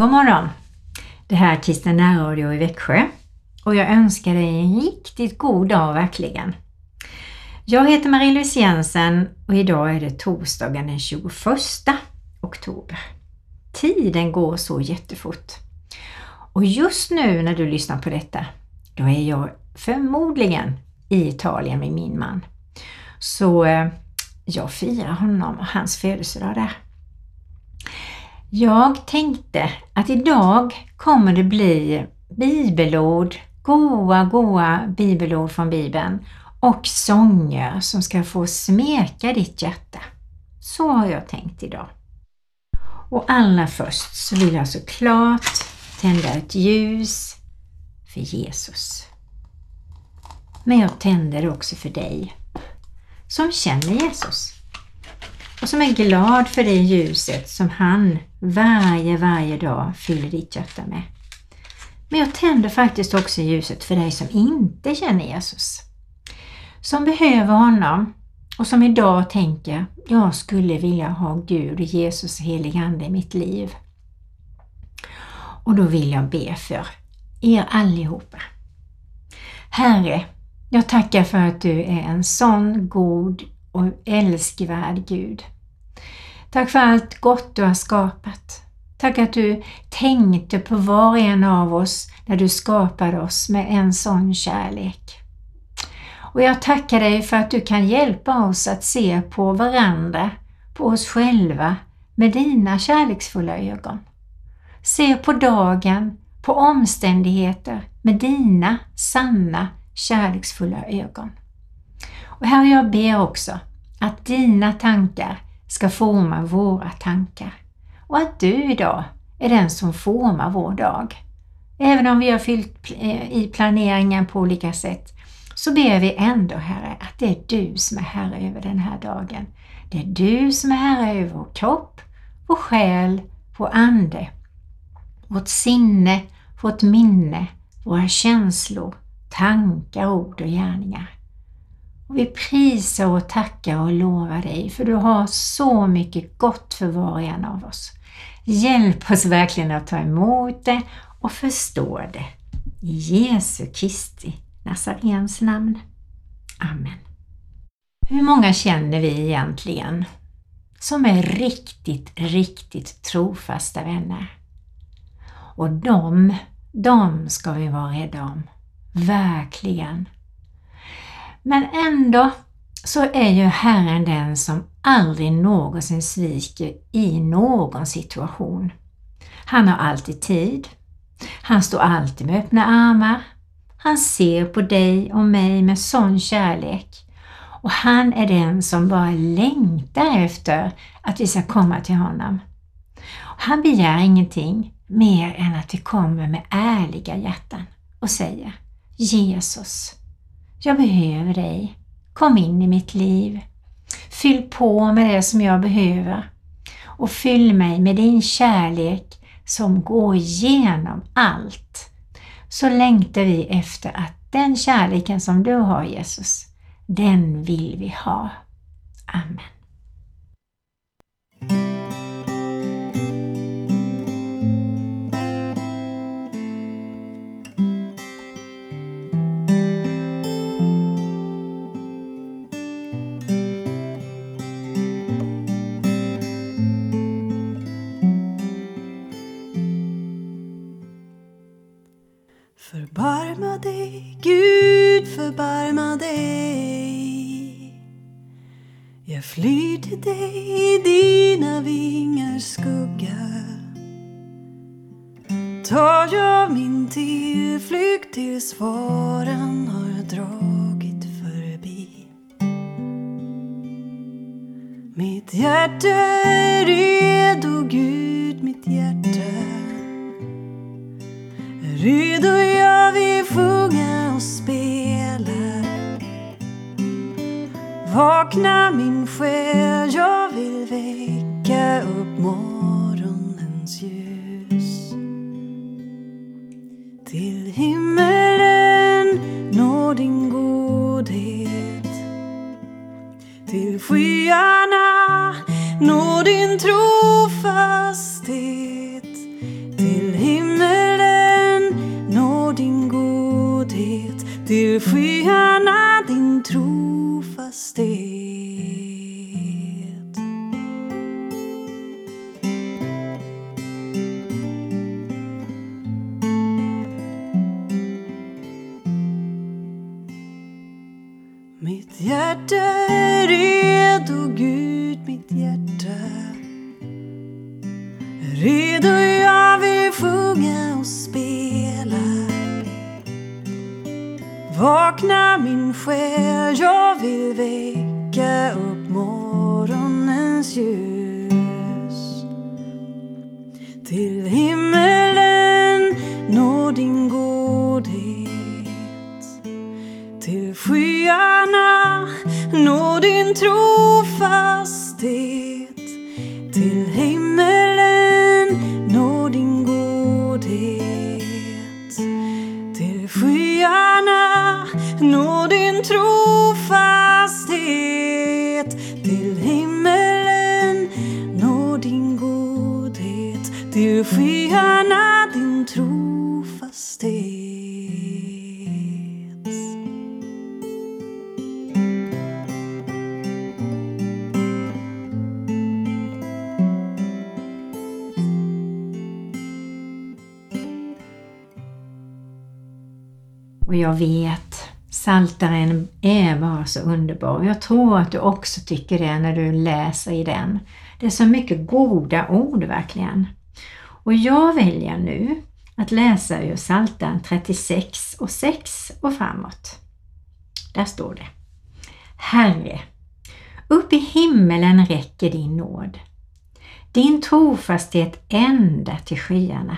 God morgon! Det här är Kristen närradio i Växjö och jag önskar dig en riktigt god dag verkligen. Jag heter Marie-Louise Jensen och idag är det torsdagen den 21 oktober. Tiden går så jättefort. Och just nu när du lyssnar på detta, då är jag förmodligen i Italien med min man. Så eh, jag firar honom och hans födelsedag där. Jag tänkte att idag kommer det bli bibelord, goa, goa bibelord från Bibeln och sånger som ska få smeka ditt hjärta. Så har jag tänkt idag. Och allra först så vill jag såklart tända ett ljus för Jesus. Men jag tänder det också för dig som känner Jesus och som är glad för det ljuset som han varje, varje dag fyller ditt hjärta med. Men jag tänder faktiskt också ljuset för dig som inte känner Jesus. Som behöver honom och som idag tänker, jag skulle vilja ha Gud Jesus och helig Ande i mitt liv. Och då vill jag be för er allihopa. Herre, jag tackar för att du är en sån god och älskvärd Gud. Tack för allt gott du har skapat. Tack att du tänkte på var och en av oss när du skapade oss med en sån kärlek. Och jag tackar dig för att du kan hjälpa oss att se på varandra, på oss själva med dina kärleksfulla ögon. Se på dagen, på omständigheter med dina sanna kärleksfulla ögon. Och här jag ber också att dina tankar ska forma våra tankar och att du idag är den som formar vår dag. Även om vi har fyllt eh, i planeringen på olika sätt så ber vi ändå Herre att det är du som är Herre över den här dagen. Det är du som är Herre över vår kropp, vår själ, vår ande, vårt sinne, vårt minne, våra känslor, tankar, ord och gärningar. Och vi prisar och tackar och lovar dig för du har så mycket gott för var och en av oss. Hjälp oss verkligen att ta emot det och förstå det. I Jesu Kristi Nazarens namn. Amen. Hur många känner vi egentligen som är riktigt, riktigt trofasta vänner? Och de, de ska vi vara rädda om. Verkligen. Men ändå så är ju Herren den som aldrig någonsin sviker i någon situation. Han har alltid tid. Han står alltid med öppna armar. Han ser på dig och mig med sån kärlek. Och han är den som bara längtar efter att vi ska komma till honom. Han begär ingenting mer än att vi kommer med ärliga hjärtan och säger Jesus, jag behöver dig. Kom in i mitt liv. Fyll på med det som jag behöver och fyll mig med din kärlek som går igenom allt. Så längtar vi efter att den kärleken som du har Jesus, den vill vi ha. Amen. Förbarma dig. Jag flyr till dig i dina vingars skugga. Tar jag min tillflykt tills faran har dragit förbi. Mitt hjärta är redo, Gud, mitt hjärta är redo, jag vill sjunga och spela. Vakna min själ, jag vill väcka upp morgonens ljus. Till himmelen nå din godhet. Till skyarna nå din trofasthet. Till himmelen nå din godhet. Till skyarna din. Mitt hjärta din godhet till skyarna din trofasthet Och jag vet, Saltaren är bara så underbar. Jag tror att du också tycker det när du läser i den. Det är så mycket goda ord verkligen. Och jag väljer nu att läsa ur Psaltaren 36 och 6 och framåt. Där står det. Herre, upp i himmelen räcker din nåd. Din trofasthet ända till skyarna.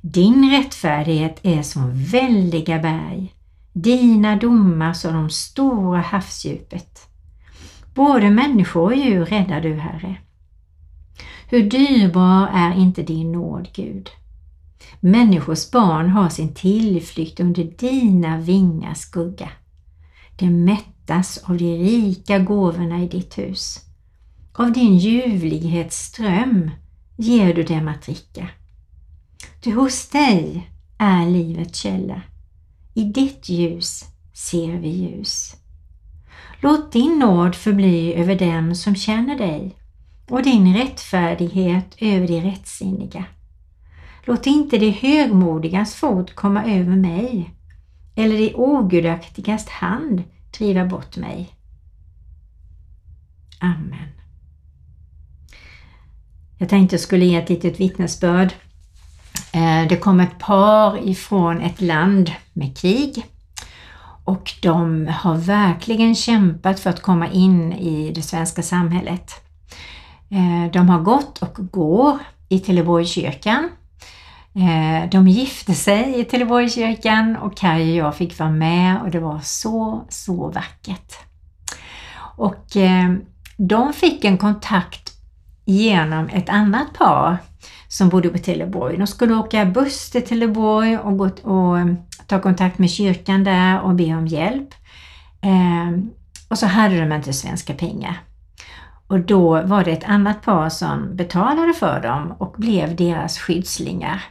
Din rättfärdighet är som väldiga berg, dina domar som de stora havsdjupet. Både människor och djur räddar du, Herre. Hur dyrbar är inte din nåd, Gud? Människors barn har sin tillflykt under dina vingars skugga. De mättas av de rika gåvorna i ditt hus. Av din ljuvlighetsström ger du dem att dricka. Ty hos dig är livets källa. I ditt ljus ser vi ljus. Låt din nåd förbli över dem som känner dig och din rättfärdighet över de rättsinniga. Låt inte de högmodigas fot komma över mig eller de ogudaktigas hand driva bort mig. Amen. Jag tänkte jag skulle ge ett litet vittnesbörd. Eh, det kom ett par ifrån ett land med krig och de har verkligen kämpat för att komma in i det svenska samhället. Eh, de har gått och går i Teleborgkyrkan. Eh, de gifte sig i Teleborgkyrkan och Kaj och jag fick vara med och det var så, så vackert. Och eh, de fick en kontakt genom ett annat par som bodde på Teleborg. De skulle åka buss till Teleborg och, gå, och ta kontakt med kyrkan där och be om hjälp. Eh, och så hade de inte svenska pengar. Och då var det ett annat par som betalade för dem och blev deras skyddslingar.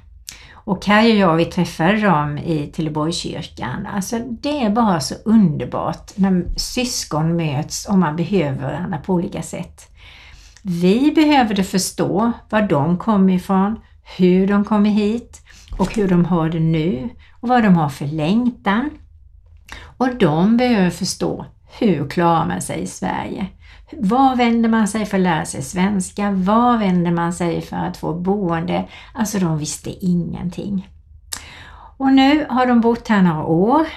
Och Kaj och jag, vi träffade dem i Trelleborgskyrkan. Alltså det är bara så underbart när syskon möts och man behöver varandra på olika sätt. Vi behövde förstå var de kom ifrån, hur de kom hit och hur de har det nu och vad de har för längtan. Och de behöver förstå hur klarar man sig i Sverige? Var vänder man sig för att lära sig svenska? Var vänder man sig för att få boende? Alltså de visste ingenting. Och nu har de bott här några år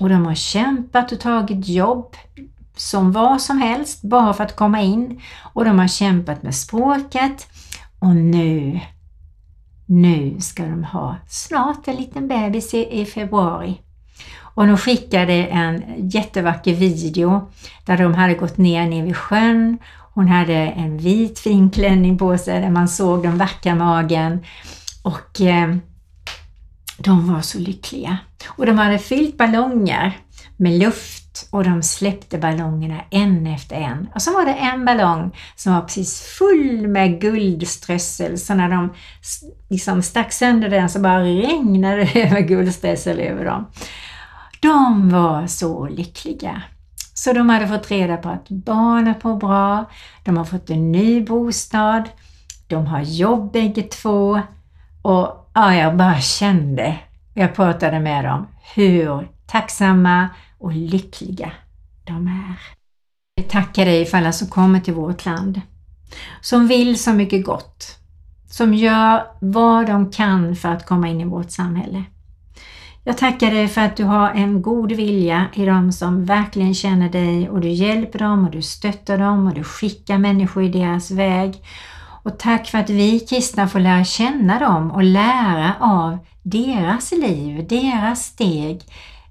och de har kämpat och tagit jobb som vad som helst bara för att komma in och de har kämpat med språket och nu, nu ska de ha snart en liten bebis i, i februari. Och de skickade en jättevacker video där de hade gått ner ner vid sjön. Hon hade en vit fin klänning på sig där man såg den vackra magen och eh, de var så lyckliga. Och de hade fyllt ballonger med luft och de släppte ballongerna en efter en. Och så var det en ballong som var precis full med guldströssel så när de liksom stack sönder den så bara regnade det över guldströssel över dem. De var så lyckliga. Så de hade fått reda på att barnet mår bra, de har fått en ny bostad, de har jobb bägge två och ja, jag bara kände, jag pratade med dem, hur tacksamma och lyckliga de är. Vi tackar dig för alla som kommer till vårt land, som vill så mycket gott, som gör vad de kan för att komma in i vårt samhälle. Jag tackar dig för att du har en god vilja i dem som verkligen känner dig och du hjälper dem och du stöttar dem och du skickar människor i deras väg. Och tack för att vi kristna får lära känna dem och lära av deras liv, deras steg,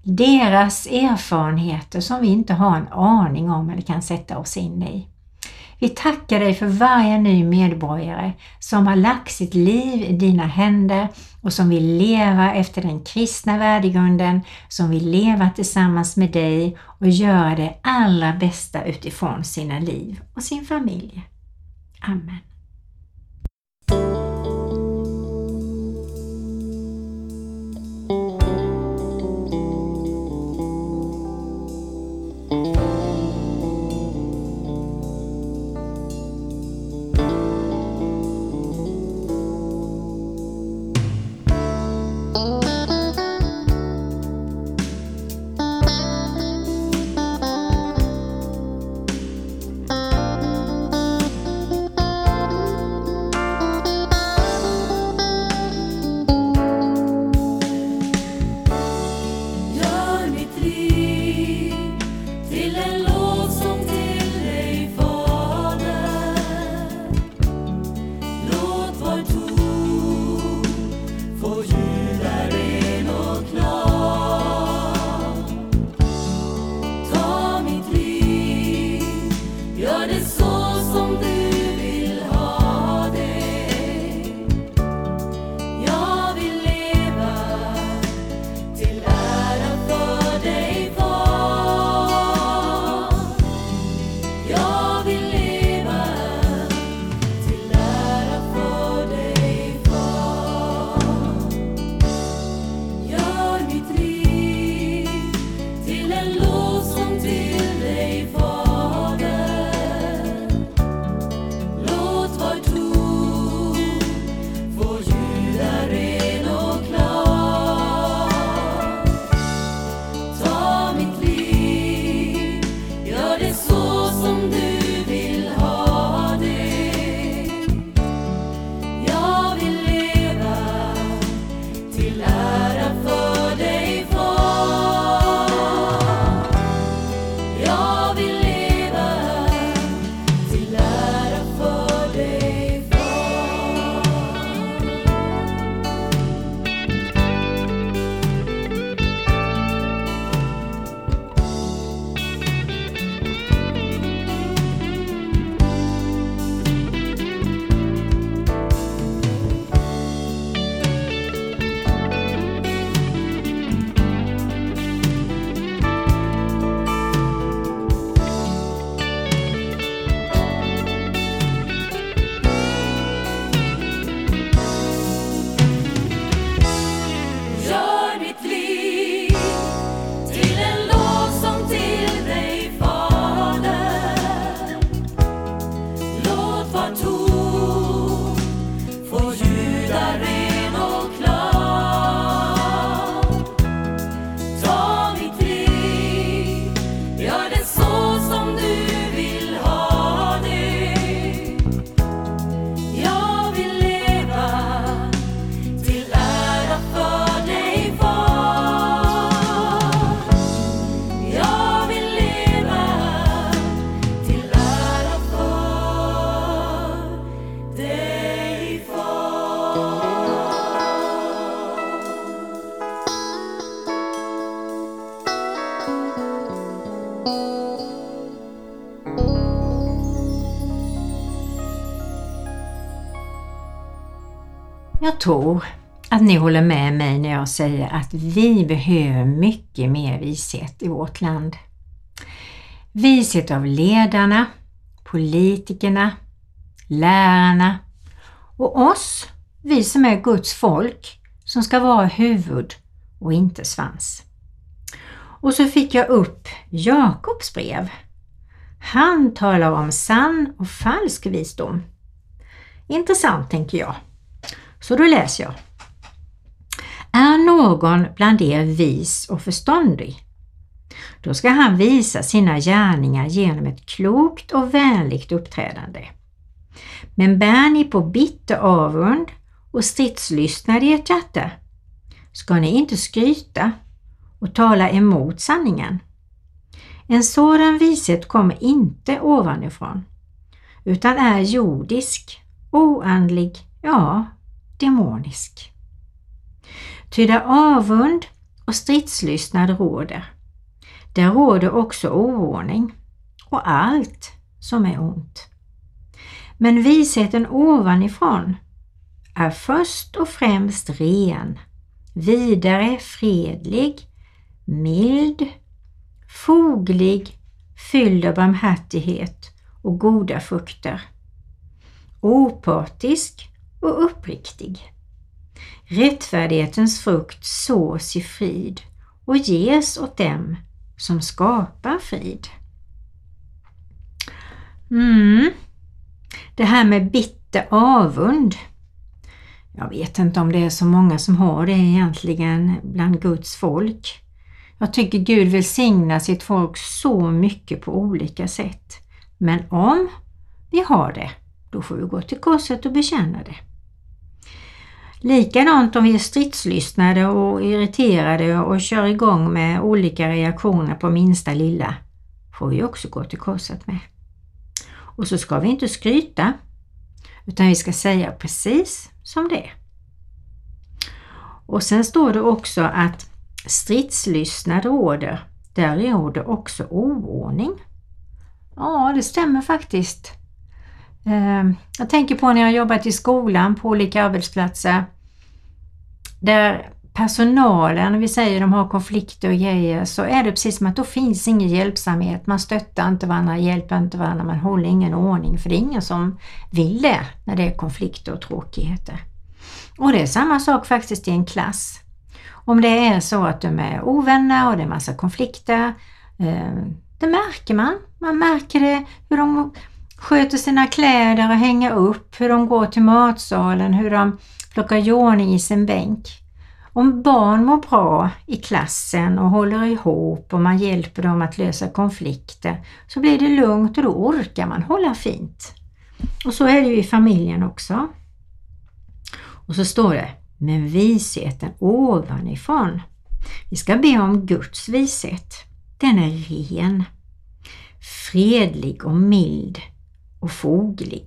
deras erfarenheter som vi inte har en aning om eller kan sätta oss in i. Vi tackar dig för varje ny medborgare som har lagt sitt liv i dina händer och som vill leva efter den kristna värdegrunden, som vill leva tillsammans med dig och göra det allra bästa utifrån sina liv och sin familj. Amen. Jag tror att ni håller med mig när jag säger att vi behöver mycket mer vishet i vårt land. Vishet av ledarna, politikerna, lärarna och oss, vi som är Guds folk, som ska vara huvud och inte svans. Och så fick jag upp Jakobs brev. Han talar om sann och falsk visdom. Intressant tänker jag. Så då läser jag. Är någon bland er vis och förståndig? Då ska han visa sina gärningar genom ett klokt och vänligt uppträdande. Men bär ni på bitter avund och stridslystnad i ert hjärta, ska ni inte skryta och tala emot sanningen. En sådan vishet kommer inte ovanifrån, utan är jordisk, oandlig, ja, demonisk. Ty där avund och stridslystnad råder, där råder också oordning och allt som är ont. Men visheten ovanifrån är först och främst ren, vidare fredlig, mild, foglig, fylld av barmhärtighet och goda frukter, opartisk och uppriktig. Rättfärdighetens frukt sås i frid och ges åt dem som skapar frid. Mm. Det här med bitter avund. Jag vet inte om det är så många som har det egentligen bland Guds folk. Jag tycker Gud välsignar sitt folk så mycket på olika sätt. Men om vi har det, då får vi gå till korset och bekänna det. Likadant om vi är stridslystnade och irriterade och kör igång med olika reaktioner på minsta lilla, får vi också gå till korset med. Och så ska vi inte skryta, utan vi ska säga precis som det är. Och sen står det också att stridslystnad råder, där råder också oordning. Ja, det stämmer faktiskt. Ehm, jag tänker på när jag jobbat i skolan på olika arbetsplatser där personalen, vi säger de har konflikter och grejer, så är det precis som att då finns ingen hjälpsamhet. Man stöttar inte varandra, hjälper inte varandra, man håller ingen ordning för det är ingen som vill det när det är konflikter och tråkigheter. Och det är samma sak faktiskt i en klass. Om det är så att de är ovänner och det är massa konflikter, ehm, det märker man. Man märker det hur de sköter sina kläder och hänger upp, hur de går till matsalen, hur de plockar i ordning i sin bänk. Om barn mår bra i klassen och håller ihop och man hjälper dem att lösa konflikter så blir det lugnt och då orkar man hålla fint. Och så är det ju i familjen också. Och så står det, men visheten ovanifrån. Vi ska be om Guds vishet. Den är ren, fredlig och mild och foglig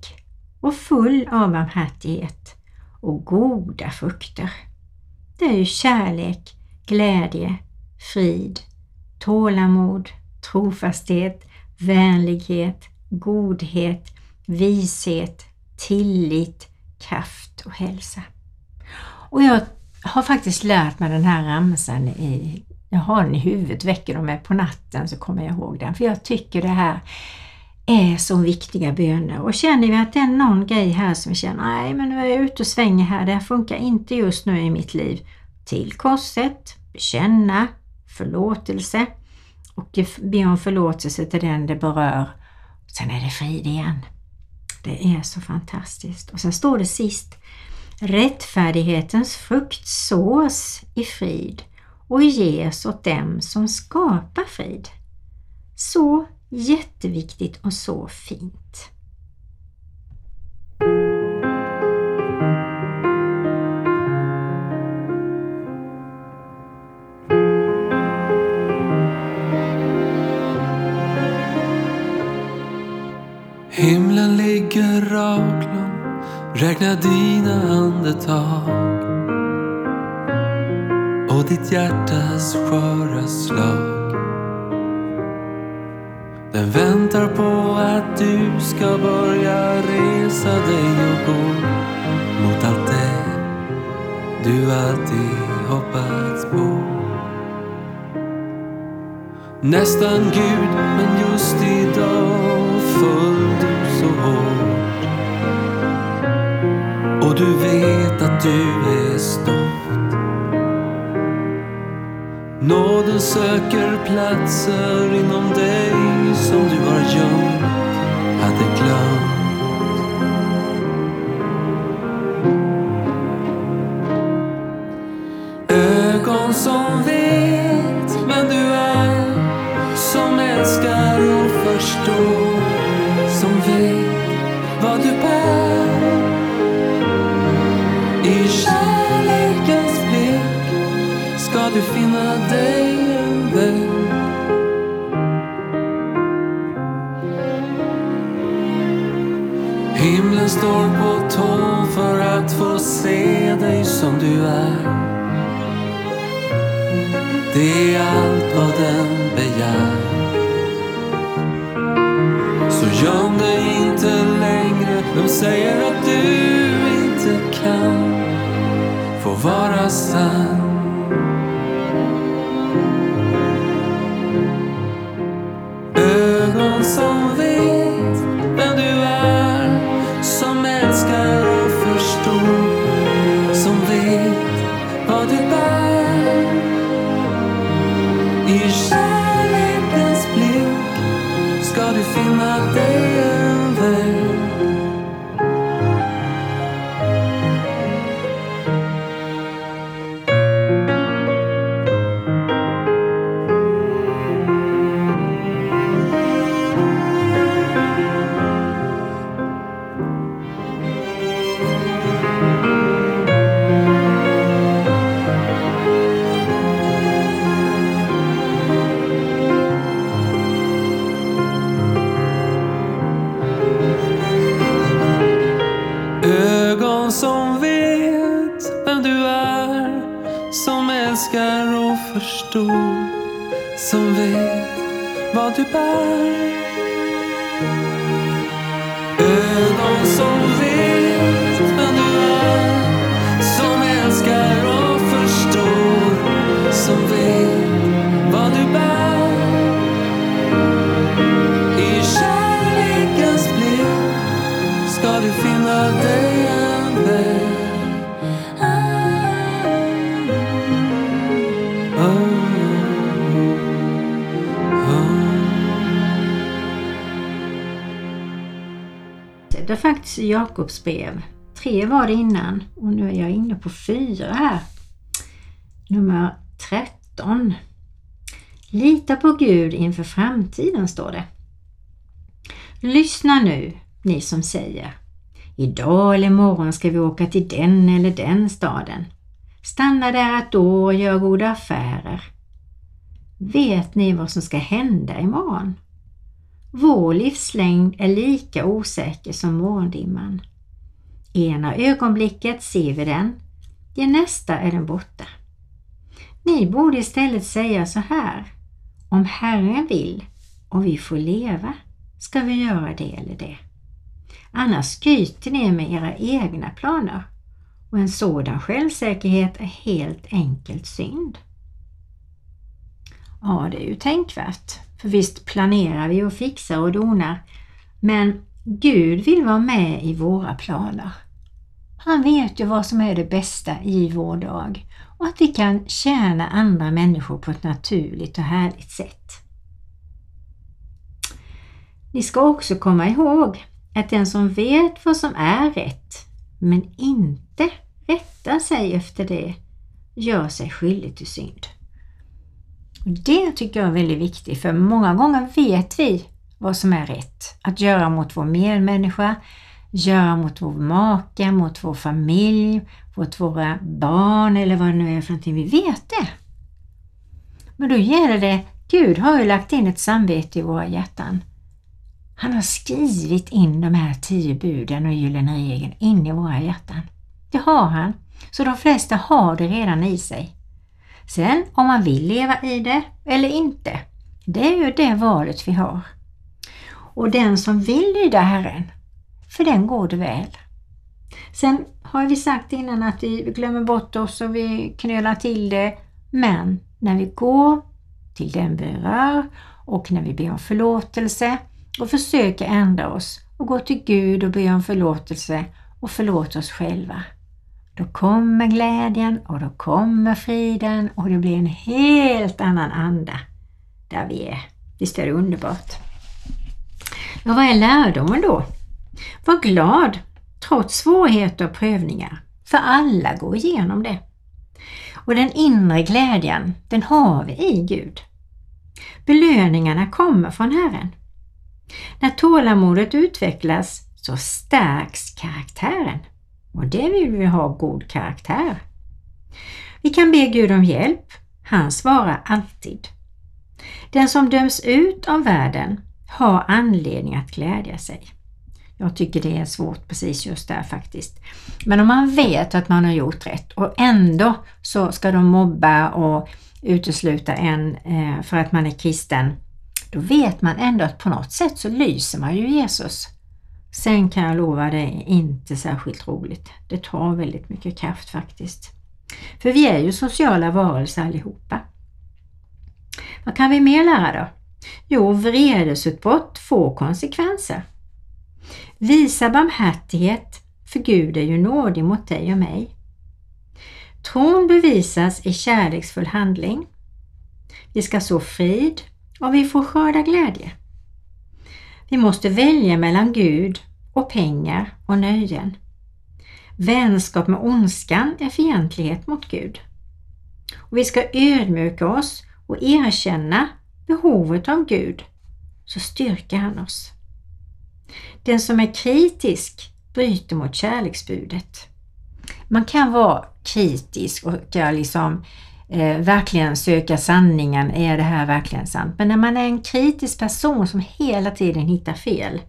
och full av barmhärtighet och goda frukter. Det är ju kärlek, glädje, frid, tålamod, trofasthet, vänlighet, godhet, vishet, tillit, kraft och hälsa. Och jag har faktiskt lärt mig den här ramsan i, jag har den i huvudet, väcker de mig på natten så kommer jag ihåg den. För jag tycker det här är så viktiga böner och känner vi att det är någon grej här som vi känner, nej men nu är jag ute och svänger här, det här funkar inte just nu i mitt liv. Till korset, bekänna, förlåtelse och be om förlåtelse till den det berör. Sen är det frid igen. Det är så fantastiskt. Och sen står det sist, rättfärdighetens frukt sås i frid och ges åt dem som skapar frid. Så Jätteviktigt och så fint. Himlen ligger raklång, räkna dina andetag och ditt hjärtas sköra slag. Den väntar på att du ska börja resa dig och gå mot allt det du alltid hoppats på. Nästan Gud, men just idag föll du så hårt. Och du vet att du är stor. Nåden söker platser inom dig som du har gömt, hade glömt. Ögon som se dig som du är. Det är allt vad den begär. Så göm dig inte längre. De säger att du inte kan få vara sann? Det är faktiskt Jakobs brev. Tre var det innan och nu är jag inne på fyra här. Nummer 13. Lita på Gud inför framtiden står det. Lyssna nu, ni som säger Idag eller imorgon ska vi åka till den eller den staden. Stanna där ett år och gör goda affärer. Vet ni vad som ska hända imorgon? Vår livslängd är lika osäker som morgondimman. Ena ögonblicket ser vi den, i nästa är den borta. Ni borde istället säga så här. Om Herren vill och vi får leva ska vi göra det eller det. Annars skryter ni med era egna planer och en sådan självsäkerhet är helt enkelt synd. Ja, det är ju tänkvärt. För visst planerar vi och fixar och donar. Men Gud vill vara med i våra planer. Han vet ju vad som är det bästa i vår dag och att vi kan tjäna andra människor på ett naturligt och härligt sätt. Ni ska också komma ihåg att den som vet vad som är rätt men inte rättar sig efter det gör sig skyldig till synd. Och Det tycker jag är väldigt viktigt för många gånger vet vi vad som är rätt att göra mot vår medmänniska, göra mot vår make, mot vår familj, mot våra barn eller vad det nu är för någonting. Vi vet det. Men då gäller det, Gud har ju lagt in ett samvete i våra hjärtan. Han har skrivit in de här tio buden och gyllene regeln in i våra hjärtan. Det har han. Så de flesta har det redan i sig. Sen om man vill leva i det eller inte, det är ju det valet vi har. Och den som vill lyda Herren, för den går det väl. Sen har vi sagt innan att vi glömmer bort oss och vi knölar till det. Men när vi går till den vi rör och när vi ber om förlåtelse och försöker ändra oss och gå till Gud och be om förlåtelse och förlåta oss själva. Då kommer glädjen och då kommer friden och det blir en helt annan anda där vi är. Visst är det underbart? Ja, vad är lärdomen då? Var glad trots svårigheter och prövningar, för alla går igenom det. Och den inre glädjen, den har vi i Gud. Belöningarna kommer från Herren. När tålamodet utvecklas så stärks karaktären. Och det vill vi ha god karaktär. Vi kan be Gud om hjälp. Han svarar alltid. Den som döms ut av världen har anledning att glädja sig. Jag tycker det är svårt precis just där faktiskt. Men om man vet att man har gjort rätt och ändå så ska de mobba och utesluta en eh, för att man är kristen, då vet man ändå att på något sätt så lyser man ju Jesus. Sen kan jag lova dig, inte särskilt roligt. Det tar väldigt mycket kraft faktiskt. För vi är ju sociala varelser allihopa. Vad kan vi mer lära då? Jo, vredesutbrott får konsekvenser. Visa barmhärtighet, för Gud är ju nådig mot dig och mig. Tron bevisas i kärleksfull handling. Vi ska så frid och vi får skörda glädje. Vi måste välja mellan Gud och pengar och nöjen. Vänskap med ondskan är fientlighet mot Gud. Och vi ska ödmjuka oss och erkänna behovet av Gud, så styrker han oss. Den som är kritisk bryter mot kärleksbudet. Man kan vara kritisk och liksom eh, verkligen söka sanningen. Är det här verkligen sant? Men när man är en kritisk person som hela tiden hittar fel,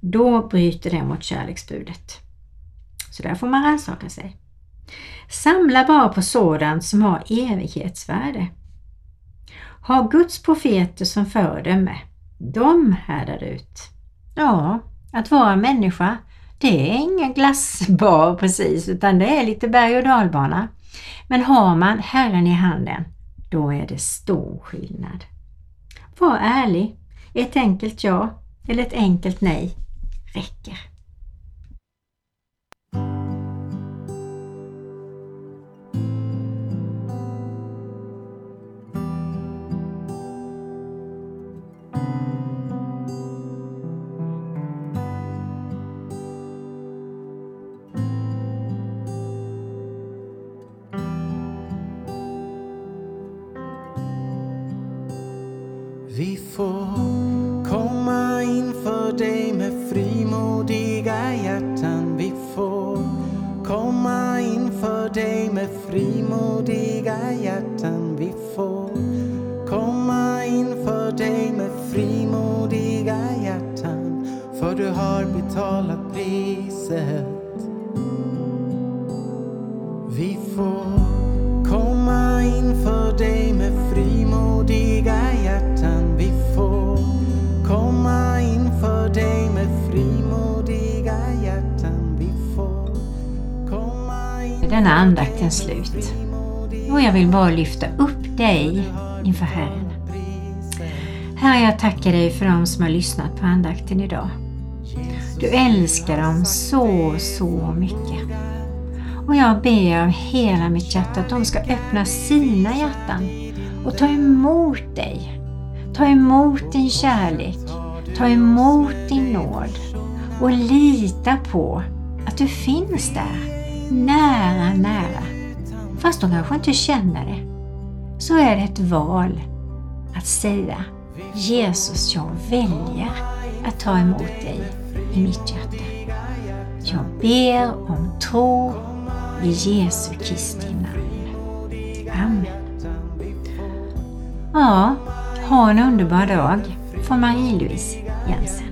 då bryter det mot kärleksbudet. Så där får man rannsaka sig. Samla bara på sådant som har evighetsvärde. Ha Guds profeter som föredöme. De härdar ut. Ja, att vara människa, det är ingen glassbar precis, utan det är lite berg och dalbana. Men har man Herren i handen, då är det stor skillnad. Var ärlig. Ett enkelt ja eller ett enkelt nej räcker. Vi får komma inför dig med frimodiga hjärtan. Vi får komma inför dig med frimodiga hjärtan. Vi får komma inför dig med frimodiga hjärtan. För du har betalat priset. Denna andaktens slut. Och jag vill bara lyfta upp dig inför Herren. Herre, jag tackar dig för dem som har lyssnat på andakten idag. Du älskar dem så, så mycket. Och jag ber av hela mitt hjärta att de ska öppna sina hjärtan och ta emot dig. Ta emot din kärlek. Ta emot din nåd. Och lita på att du finns där, nära, nära. Fast de kanske inte känner det. Så är det ett val att säga Jesus, jag väljer att ta emot dig i mitt hjärta. Jag ber om tro i Jesu Kristi namn. Amen. Ja, ha en underbar dag från Marie-Louise Jensen.